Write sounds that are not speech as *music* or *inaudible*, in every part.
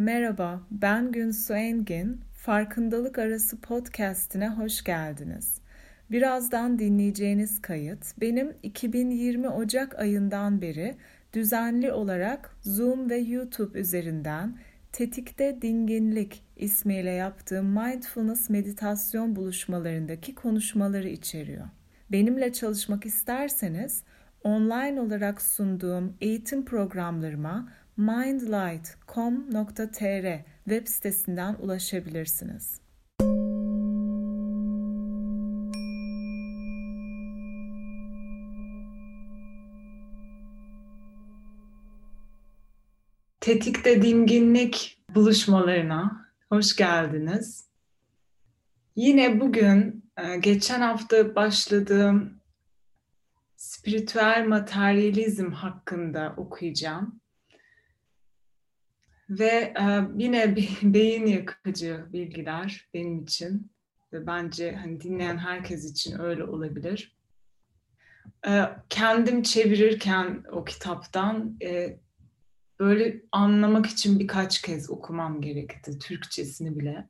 Merhaba, ben Günsu Engin. Farkındalık Arası podcast'ine hoş geldiniz. Birazdan dinleyeceğiniz kayıt benim 2020 Ocak ayından beri düzenli olarak Zoom ve YouTube üzerinden Tetikte Dinginlik ismiyle yaptığım mindfulness meditasyon buluşmalarındaki konuşmaları içeriyor. Benimle çalışmak isterseniz online olarak sunduğum eğitim programlarıma mindlight.com.tr web sitesinden ulaşabilirsiniz. Tetikte Dinginlik buluşmalarına hoş geldiniz. Yine bugün e, geçen hafta başladığım spiritüel materyalizm hakkında okuyacağım. Ve e, yine *laughs* beyin yakıcı bilgiler benim için ve bence hani dinleyen herkes için öyle olabilir. E, kendim çevirirken o kitaptan e, böyle anlamak için birkaç kez okumam gerekti, Türkçesini bile.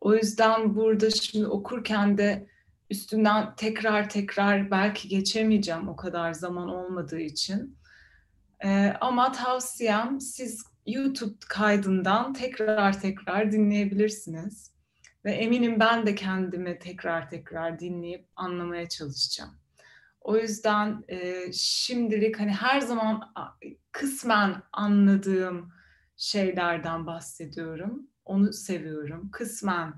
O yüzden burada şimdi okurken de üstünden tekrar tekrar belki geçemeyeceğim o kadar zaman olmadığı için. Ee, ama tavsiyem siz YouTube kaydından tekrar tekrar dinleyebilirsiniz. Ve eminim ben de kendimi tekrar tekrar dinleyip anlamaya çalışacağım. O yüzden e, şimdilik hani her zaman kısmen anladığım şeylerden bahsediyorum. Onu seviyorum. Kısmen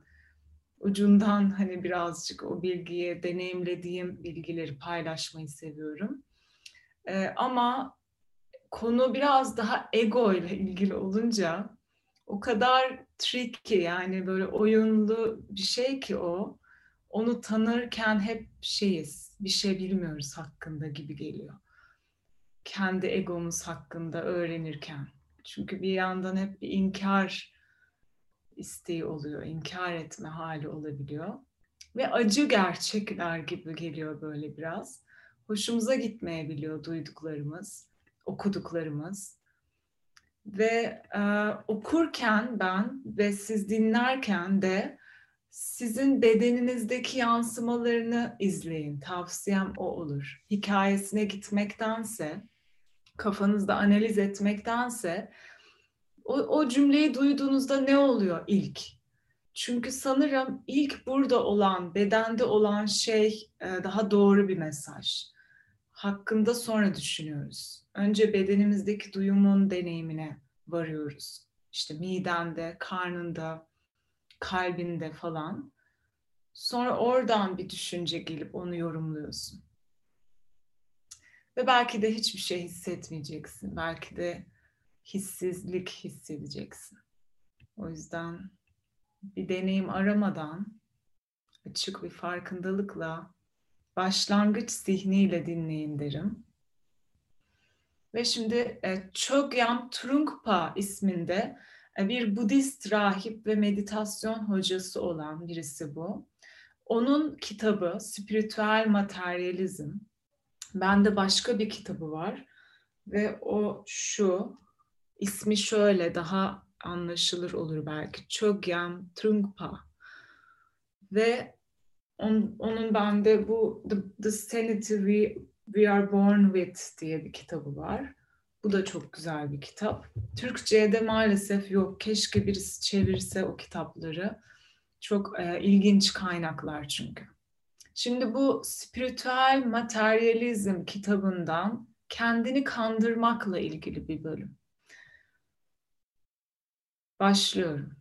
ucundan hani birazcık o bilgiye deneyimlediğim bilgileri paylaşmayı seviyorum. Ee, ama konu biraz daha ego ile ilgili olunca o kadar tricky yani böyle oyunlu bir şey ki o. Onu tanırken hep şeyiz, bir şey bilmiyoruz hakkında gibi geliyor. Kendi egomuz hakkında öğrenirken. Çünkü bir yandan hep bir inkar isteği oluyor, inkar etme hali olabiliyor. Ve acı gerçekler gibi geliyor böyle biraz. Hoşumuza gitmeyebiliyor duyduklarımız, okuduklarımız. Ve e, okurken ben ve siz dinlerken de sizin bedeninizdeki yansımalarını izleyin. Tavsiyem o olur. Hikayesine gitmektense, kafanızda analiz etmektense o, o cümleyi duyduğunuzda ne oluyor ilk? Çünkü sanırım ilk burada olan, bedende olan şey e, daha doğru bir mesaj. Hakkında sonra düşünüyoruz. Önce bedenimizdeki duyumun deneyimine varıyoruz. İşte midende, karnında, kalbinde falan. Sonra oradan bir düşünce gelip onu yorumluyorsun. Ve belki de hiçbir şey hissetmeyeceksin. Belki de hissizlik hissedeceksin. O yüzden bir deneyim aramadan açık bir farkındalıkla başlangıç zihniyle dinleyin derim. Ve şimdi e, Chogyam Trungpa isminde e, bir Budist rahip ve meditasyon hocası olan birisi bu. Onun kitabı Spiritüel Materyalizm. Bende başka bir kitabı var ve o şu ismi şöyle daha anlaşılır olur belki. Chogyam Trungpa. Ve on, onun bende bu The, The Sanity We, We Are Born With diye bir kitabı var. Bu da çok güzel bir kitap. Türkçe'ye maalesef yok. Keşke birisi çevirse o kitapları. Çok e, ilginç kaynaklar çünkü. Şimdi bu spiritüel materyalizm kitabından kendini kandırmakla ilgili bir bölüm. Başlıyorum.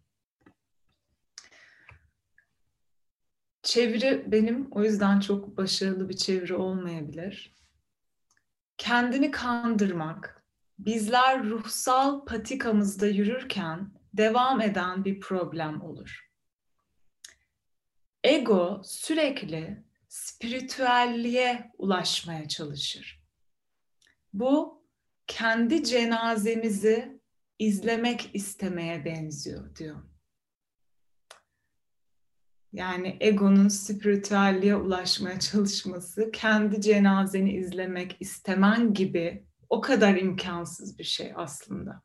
Çeviri benim o yüzden çok başarılı bir çeviri olmayabilir. Kendini kandırmak, bizler ruhsal patikamızda yürürken devam eden bir problem olur. Ego sürekli spiritüelliğe ulaşmaya çalışır. Bu kendi cenazemizi izlemek istemeye benziyor diyor. Yani egonun spiritüelliğe ulaşmaya çalışması, kendi cenazeni izlemek istemen gibi o kadar imkansız bir şey aslında.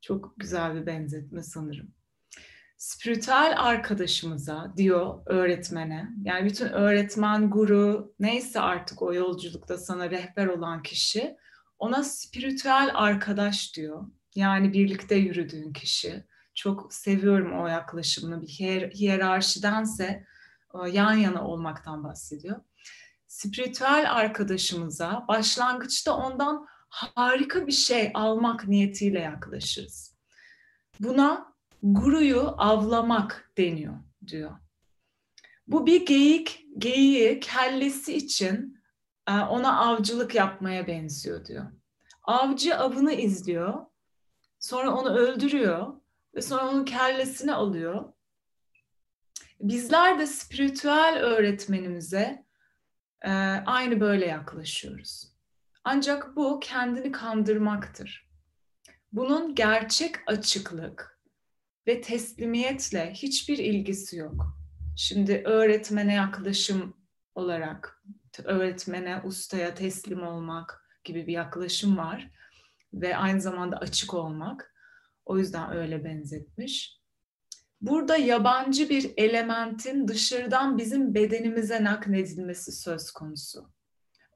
Çok güzel bir benzetme sanırım. Spiritüel arkadaşımıza diyor öğretmene, yani bütün öğretmen, guru, neyse artık o yolculukta sana rehber olan kişi, ona spiritüel arkadaş diyor. Yani birlikte yürüdüğün kişi. Çok seviyorum o yaklaşımını. Bir hier hiyerarşidense e, yan yana olmaktan bahsediyor. Spiritüel arkadaşımıza başlangıçta ondan harika bir şey almak niyetiyle yaklaşırız. Buna guruyu avlamak deniyor diyor. Bu bir geyik, geyiği kellesi için e, ona avcılık yapmaya benziyor diyor. Avcı avını izliyor, sonra onu öldürüyor ve sonra onun kellesini alıyor. Bizler de spiritüel öğretmenimize e, aynı böyle yaklaşıyoruz. Ancak bu kendini kandırmaktır. Bunun gerçek açıklık ve teslimiyetle hiçbir ilgisi yok. Şimdi öğretmene yaklaşım olarak öğretmene, ustaya teslim olmak gibi bir yaklaşım var ve aynı zamanda açık olmak. O yüzden öyle benzetmiş. Burada yabancı bir elementin dışarıdan bizim bedenimize nakledilmesi söz konusu.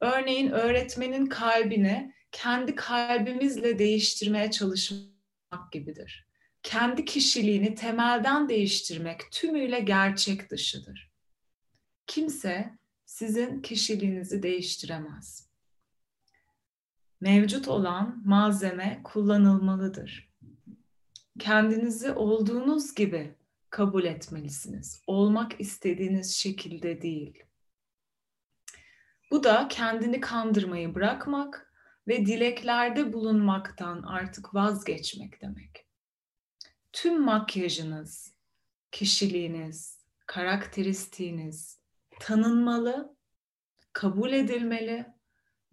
Örneğin öğretmenin kalbini kendi kalbimizle değiştirmeye çalışmak gibidir. Kendi kişiliğini temelden değiştirmek tümüyle gerçek dışıdır. Kimse sizin kişiliğinizi değiştiremez. Mevcut olan malzeme kullanılmalıdır. Kendinizi olduğunuz gibi kabul etmelisiniz. Olmak istediğiniz şekilde değil. Bu da kendini kandırmayı bırakmak ve dileklerde bulunmaktan artık vazgeçmek demek. Tüm makyajınız, kişiliğiniz, karakteristiğiniz tanınmalı, kabul edilmeli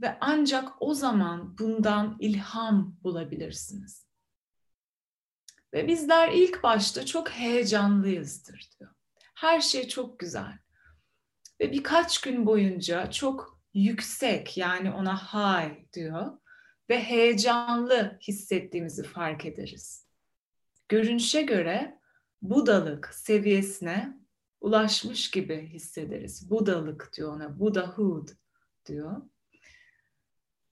ve ancak o zaman bundan ilham bulabilirsiniz. Ve bizler ilk başta çok heyecanlıyızdır diyor. Her şey çok güzel. Ve birkaç gün boyunca çok yüksek yani ona high diyor ve heyecanlı hissettiğimizi fark ederiz. Görünüşe göre budalık seviyesine ulaşmış gibi hissederiz. Budalık diyor ona, Buddhahood diyor.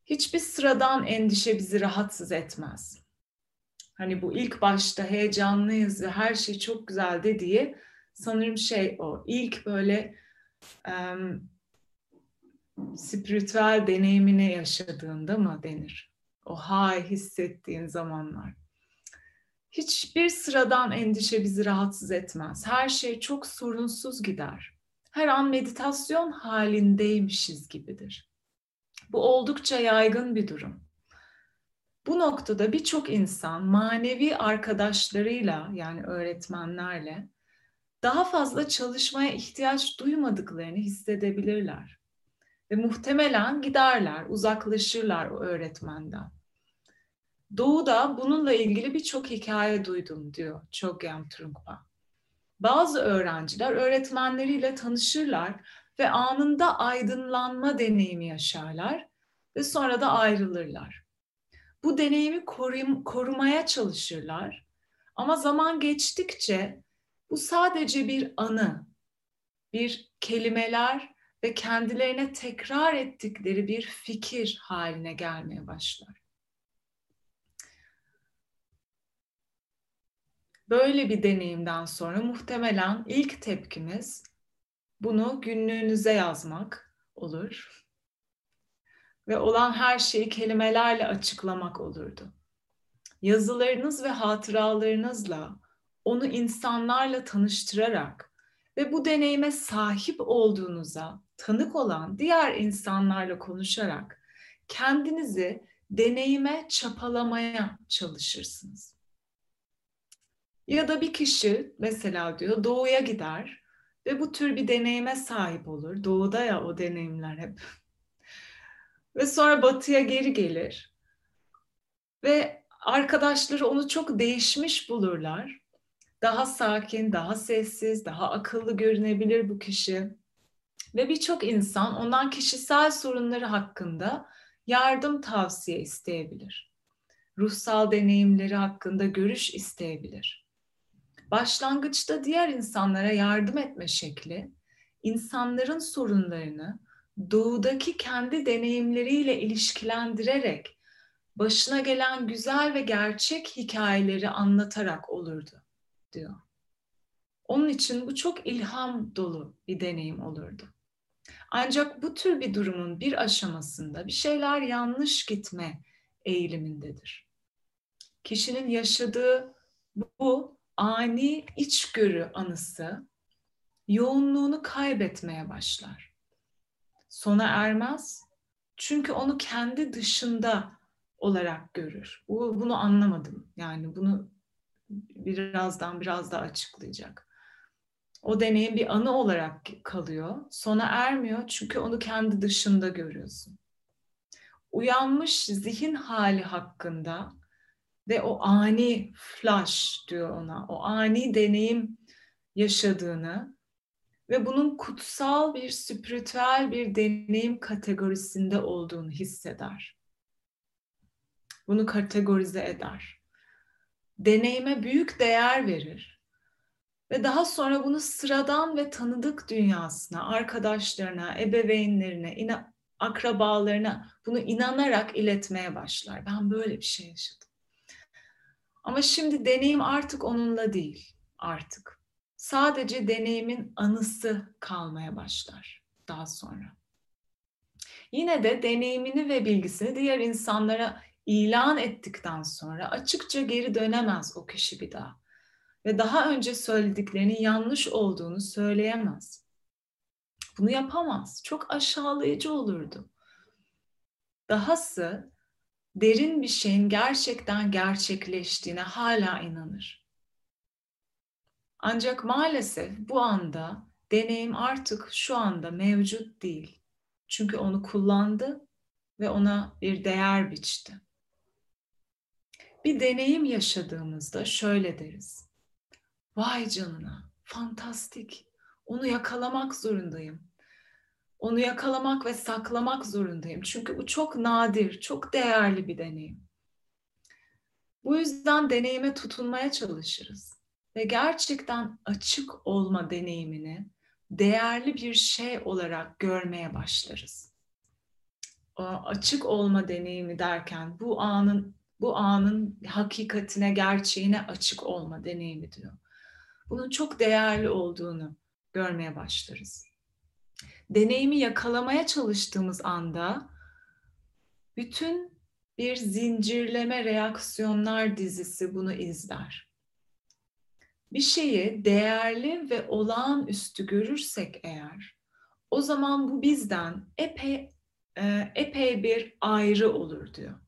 Hiçbir sıradan endişe bizi rahatsız etmez. Hani bu ilk başta heyecanlıyız ve her şey çok güzel dediği sanırım şey o. İlk böyle um, spiritüel deneyimini yaşadığında mı denir? O high hissettiğin zamanlar. Hiçbir sıradan endişe bizi rahatsız etmez. Her şey çok sorunsuz gider. Her an meditasyon halindeymişiz gibidir. Bu oldukça yaygın bir durum. Bu noktada birçok insan manevi arkadaşlarıyla yani öğretmenlerle daha fazla çalışmaya ihtiyaç duymadıklarını hissedebilirler. Ve muhtemelen giderler, uzaklaşırlar o öğretmenden. Doğu'da bununla ilgili birçok hikaye duydum diyor Chogyam Trungpa. Bazı öğrenciler öğretmenleriyle tanışırlar ve anında aydınlanma deneyimi yaşarlar ve sonra da ayrılırlar. Bu deneyimi koruyum, korumaya çalışırlar ama zaman geçtikçe bu sadece bir anı, bir kelimeler ve kendilerine tekrar ettikleri bir fikir haline gelmeye başlar. Böyle bir deneyimden sonra muhtemelen ilk tepkimiz bunu günlüğünüze yazmak olur. Ve olan her şeyi kelimelerle açıklamak olurdu. Yazılarınız ve hatıralarınızla onu insanlarla tanıştırarak ve bu deneyime sahip olduğunuza tanık olan diğer insanlarla konuşarak kendinizi deneyime çapalamaya çalışırsınız. Ya da bir kişi mesela diyor doğuya gider ve bu tür bir deneyime sahip olur. Doğuda ya o deneyimler hep. Ve sonra batıya geri gelir. Ve arkadaşları onu çok değişmiş bulurlar. Daha sakin, daha sessiz, daha akıllı görünebilir bu kişi. Ve birçok insan ondan kişisel sorunları hakkında yardım tavsiye isteyebilir. ruhsal deneyimleri hakkında görüş isteyebilir. Başlangıçta diğer insanlara yardım etme şekli, insanların sorunlarını doğudaki kendi deneyimleriyle ilişkilendirerek başına gelen güzel ve gerçek hikayeleri anlatarak olurdu diyor. Onun için bu çok ilham dolu bir deneyim olurdu. Ancak bu tür bir durumun bir aşamasında bir şeyler yanlış gitme eğilimindedir. Kişinin yaşadığı bu ani içgörü anısı yoğunluğunu kaybetmeye başlar. Sona ermez çünkü onu kendi dışında olarak görür. Bu, bunu anlamadım. Yani bunu birazdan biraz daha açıklayacak. O deneyim bir anı olarak kalıyor. Sona ermiyor çünkü onu kendi dışında görüyorsun. Uyanmış zihin hali hakkında ve o ani flash diyor ona, o ani deneyim yaşadığını ve bunun kutsal bir spiritüel bir deneyim kategorisinde olduğunu hisseder. Bunu kategorize eder. Deneyime büyük değer verir. Ve daha sonra bunu sıradan ve tanıdık dünyasına, arkadaşlarına, ebeveynlerine, ina, akrabalarına bunu inanarak iletmeye başlar. Ben böyle bir şey yaşadım. Ama şimdi deneyim artık onunla değil, artık. Sadece deneyimin anısı kalmaya başlar daha sonra. Yine de deneyimini ve bilgisini diğer insanlara ilan ettikten sonra açıkça geri dönemez o kişi bir daha. Ve daha önce söylediklerinin yanlış olduğunu söyleyemez. Bunu yapamaz. Çok aşağılayıcı olurdu. Dahası derin bir şeyin gerçekten gerçekleştiğine hala inanır. Ancak maalesef bu anda deneyim artık şu anda mevcut değil. Çünkü onu kullandı ve ona bir değer biçti bir deneyim yaşadığımızda şöyle deriz. Vay canına, fantastik. Onu yakalamak zorundayım. Onu yakalamak ve saklamak zorundayım. Çünkü bu çok nadir, çok değerli bir deneyim. Bu yüzden deneyime tutunmaya çalışırız. Ve gerçekten açık olma deneyimini değerli bir şey olarak görmeye başlarız. O açık olma deneyimi derken bu anın bu anın hakikatine, gerçeğine açık olma deneyimi diyor. Bunun çok değerli olduğunu görmeye başlarız. Deneyimi yakalamaya çalıştığımız anda bütün bir zincirleme reaksiyonlar dizisi bunu izler. Bir şeyi değerli ve olağanüstü görürsek eğer, o zaman bu bizden epey e, epey bir ayrı olur diyor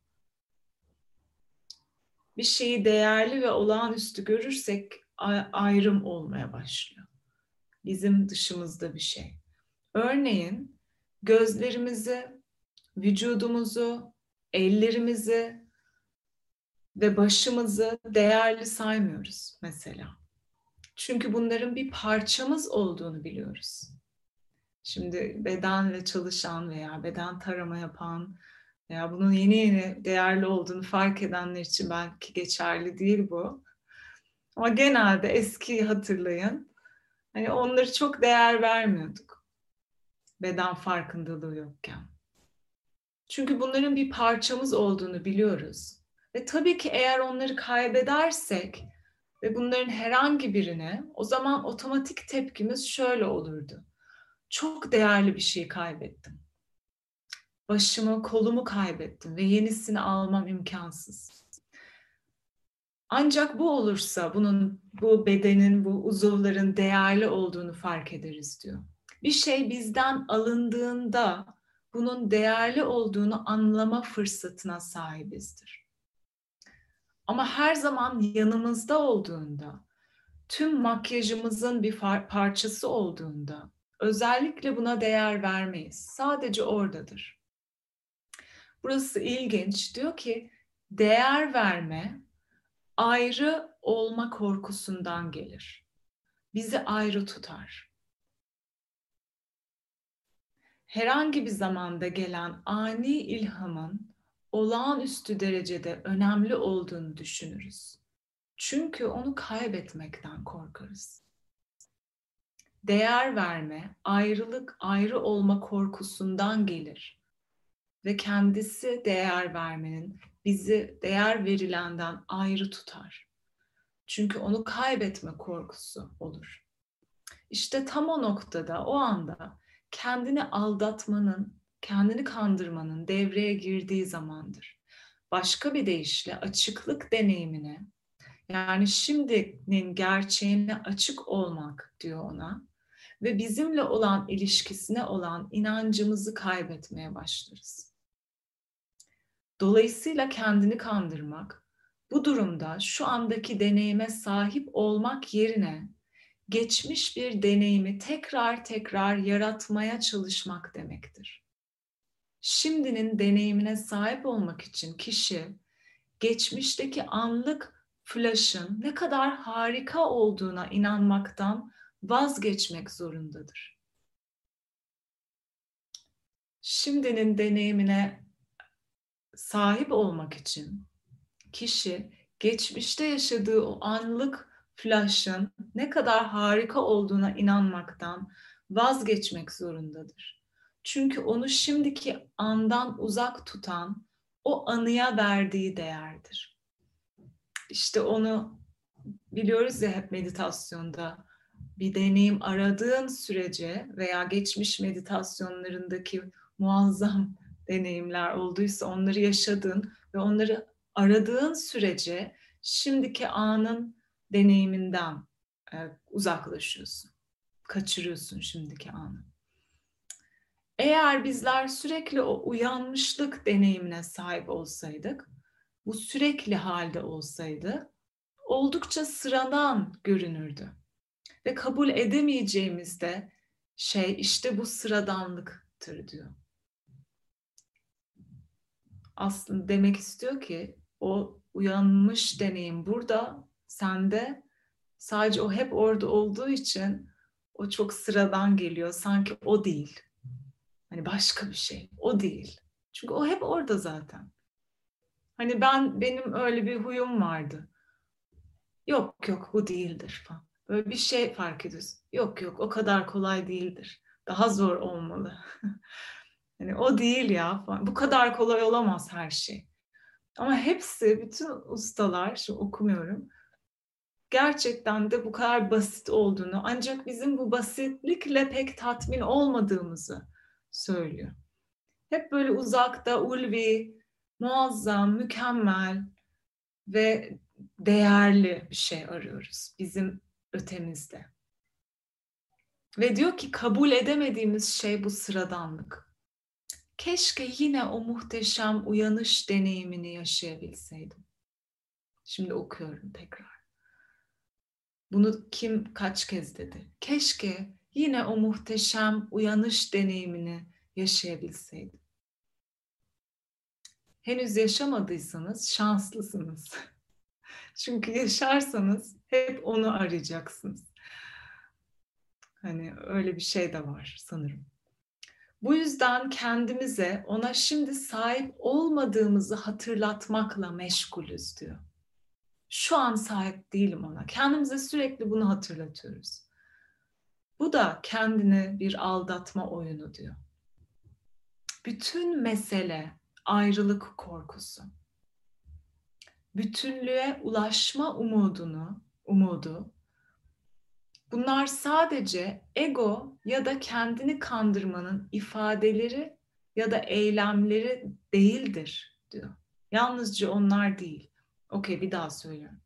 bir şeyi değerli ve olağanüstü görürsek ayrım olmaya başlıyor. Bizim dışımızda bir şey. Örneğin gözlerimizi, vücudumuzu, ellerimizi ve başımızı değerli saymıyoruz mesela. Çünkü bunların bir parçamız olduğunu biliyoruz. Şimdi bedenle çalışan veya beden tarama yapan ya bunun yeni yeni değerli olduğunu fark edenler için belki geçerli değil bu. Ama genelde eski hatırlayın. Hani onları çok değer vermiyorduk. Beden farkındalığı yokken. Çünkü bunların bir parçamız olduğunu biliyoruz. Ve tabii ki eğer onları kaybedersek ve bunların herhangi birine o zaman otomatik tepkimiz şöyle olurdu. Çok değerli bir şey kaybettim başımı, kolumu kaybettim ve yenisini almam imkansız. Ancak bu olursa bunun, bu bedenin, bu uzuvların değerli olduğunu fark ederiz diyor. Bir şey bizden alındığında bunun değerli olduğunu anlama fırsatına sahibizdir. Ama her zaman yanımızda olduğunda, tüm makyajımızın bir parçası olduğunda özellikle buna değer vermeyiz. Sadece oradadır. Burası ilginç. Diyor ki değer verme ayrı olma korkusundan gelir. Bizi ayrı tutar. Herhangi bir zamanda gelen ani ilhamın olağanüstü derecede önemli olduğunu düşünürüz. Çünkü onu kaybetmekten korkarız. Değer verme, ayrılık, ayrı olma korkusundan gelir ve kendisi değer vermenin bizi değer verilenden ayrı tutar. Çünkü onu kaybetme korkusu olur. İşte tam o noktada, o anda kendini aldatmanın, kendini kandırmanın devreye girdiği zamandır. Başka bir deyişle açıklık deneyimine, yani şimdinin gerçeğine açık olmak diyor ona ve bizimle olan ilişkisine olan inancımızı kaybetmeye başlarız. Dolayısıyla kendini kandırmak, bu durumda şu andaki deneyime sahip olmak yerine geçmiş bir deneyimi tekrar tekrar yaratmaya çalışmak demektir. Şimdinin deneyimine sahip olmak için kişi geçmişteki anlık flash'ın ne kadar harika olduğuna inanmaktan vazgeçmek zorundadır. Şimdinin deneyimine sahip olmak için kişi geçmişte yaşadığı o anlık flash'ın ne kadar harika olduğuna inanmaktan vazgeçmek zorundadır. Çünkü onu şimdiki andan uzak tutan o anıya verdiği değerdir. İşte onu biliyoruz ya hep meditasyonda bir deneyim aradığın sürece veya geçmiş meditasyonlarındaki muazzam deneyimler olduysa onları yaşadın ve onları aradığın sürece şimdiki anın deneyiminden e, uzaklaşıyorsun. Kaçırıyorsun şimdiki anı. Eğer bizler sürekli o uyanmışlık deneyimine sahip olsaydık, bu sürekli halde olsaydı oldukça sıradan görünürdü. Ve kabul edemeyeceğimiz de şey işte bu sıradanlıktır diyor. Aslında demek istiyor ki o uyanmış deneyim burada sende sadece o hep orada olduğu için o çok sıradan geliyor. Sanki o değil. Hani başka bir şey. O değil. Çünkü o hep orada zaten. Hani ben benim öyle bir huyum vardı. Yok yok bu değildir falan. Böyle bir şey fark ediyorsun. Yok yok o kadar kolay değildir. Daha zor olmalı. *laughs* hani o değil ya falan. Bu kadar kolay olamaz her şey. Ama hepsi, bütün ustalar, şu okumuyorum, gerçekten de bu kadar basit olduğunu ancak bizim bu basitlikle pek tatmin olmadığımızı söylüyor. Hep böyle uzakta, ulvi, muazzam, mükemmel ve değerli bir şey arıyoruz bizim ötemizde. Ve diyor ki kabul edemediğimiz şey bu sıradanlık. Keşke yine o muhteşem uyanış deneyimini yaşayabilseydim. Şimdi okuyorum tekrar. Bunu kim kaç kez dedi? Keşke yine o muhteşem uyanış deneyimini yaşayabilseydim. Henüz yaşamadıysanız şanslısınız. *laughs* Çünkü yaşarsanız hep onu arayacaksınız. Hani öyle bir şey de var sanırım. Bu yüzden kendimize ona şimdi sahip olmadığımızı hatırlatmakla meşgulüz diyor. Şu an sahip değilim ona. Kendimize sürekli bunu hatırlatıyoruz. Bu da kendine bir aldatma oyunu diyor. Bütün mesele ayrılık korkusu. Bütünlüğe ulaşma umudunu, umudu Bunlar sadece ego ya da kendini kandırmanın ifadeleri ya da eylemleri değildir diyor. Yalnızca onlar değil. Okey bir daha söylüyorum.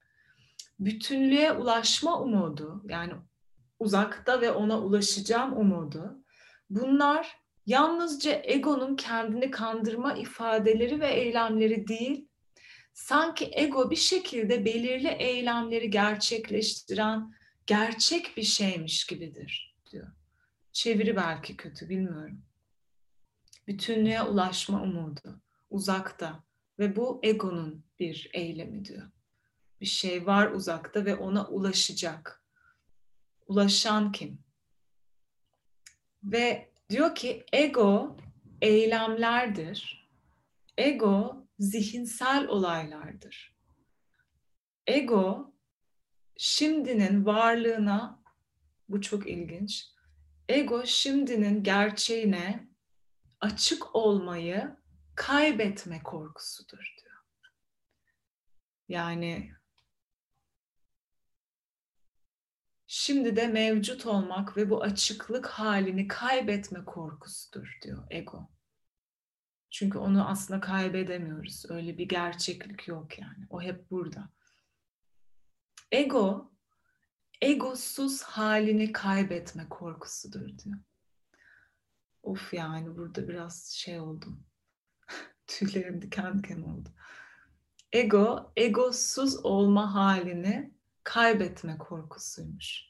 Bütünlüğe ulaşma umudu yani uzakta ve ona ulaşacağım umudu bunlar yalnızca egonun kendini kandırma ifadeleri ve eylemleri değil sanki ego bir şekilde belirli eylemleri gerçekleştiren gerçek bir şeymiş gibidir diyor. Çeviri belki kötü bilmiyorum. Bütünlüğe ulaşma umudu uzakta ve bu egonun bir eylemi diyor. Bir şey var uzakta ve ona ulaşacak. Ulaşan kim? Ve diyor ki ego eylemlerdir. Ego zihinsel olaylardır. Ego şimdinin varlığına bu çok ilginç. Ego şimdinin gerçeğine açık olmayı kaybetme korkusudur diyor. Yani şimdi de mevcut olmak ve bu açıklık halini kaybetme korkusudur diyor ego. Çünkü onu aslında kaybedemiyoruz. Öyle bir gerçeklik yok yani. O hep burada. Ego, egosuz halini kaybetme korkusudur diyor. Of yani burada biraz şey oldum. *laughs* Tüylerim diken diken oldu. Ego, egosuz olma halini kaybetme korkusuymuş.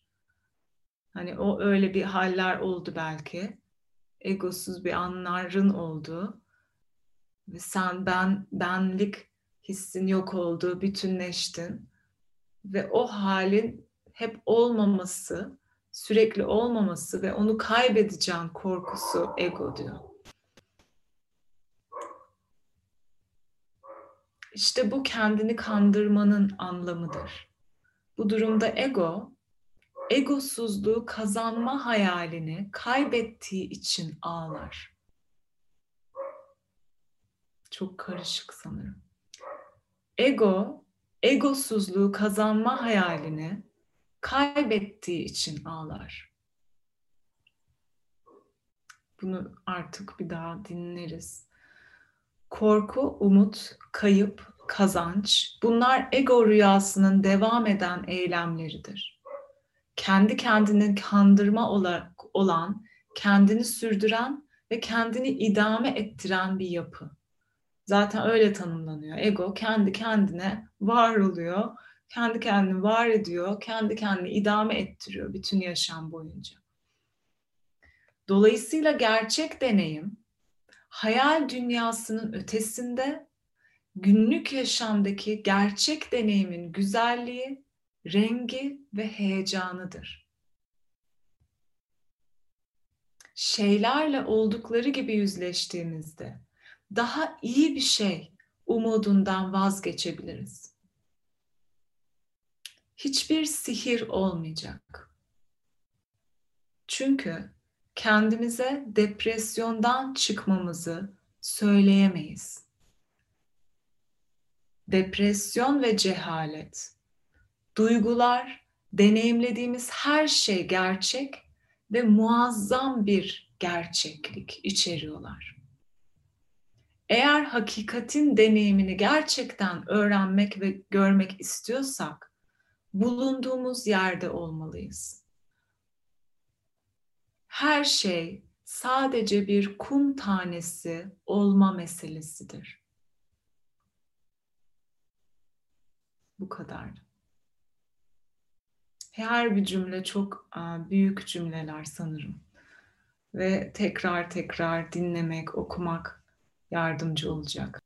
Hani o öyle bir haller oldu belki. Egosuz bir anların oldu. Ve sen ben benlik hissin yok oldu, bütünleştin. Ve o halin hep olmaması, sürekli olmaması ve onu kaybedeceğin korkusu ego diyor. İşte bu kendini kandırmanın anlamıdır. Bu durumda ego, egosuzluğu kazanma hayalini kaybettiği için ağlar. Çok karışık sanırım. Ego, egosuzluğu kazanma hayalini kaybettiği için ağlar. Bunu artık bir daha dinleriz. Korku, umut, kayıp, kazanç bunlar ego rüyasının devam eden eylemleridir. Kendi kendini kandırma olarak olan, kendini sürdüren ve kendini idame ettiren bir yapı. Zaten öyle tanımlanıyor. Ego kendi kendine var oluyor, kendi kendini var ediyor, kendi kendini idame ettiriyor bütün yaşam boyunca. Dolayısıyla gerçek deneyim hayal dünyasının ötesinde günlük yaşamdaki gerçek deneyimin güzelliği, rengi ve heyecanıdır. Şeylerle oldukları gibi yüzleştiğimizde daha iyi bir şey umudundan vazgeçebiliriz. Hiçbir sihir olmayacak. Çünkü kendimize depresyondan çıkmamızı söyleyemeyiz. Depresyon ve cehalet, duygular, deneyimlediğimiz her şey gerçek ve muazzam bir gerçeklik içeriyorlar. Eğer hakikatin deneyimini gerçekten öğrenmek ve görmek istiyorsak bulunduğumuz yerde olmalıyız. Her şey sadece bir kum tanesi olma meselesidir. Bu kadar. Her bir cümle çok büyük cümleler sanırım. Ve tekrar tekrar dinlemek, okumak yardımcı olacak.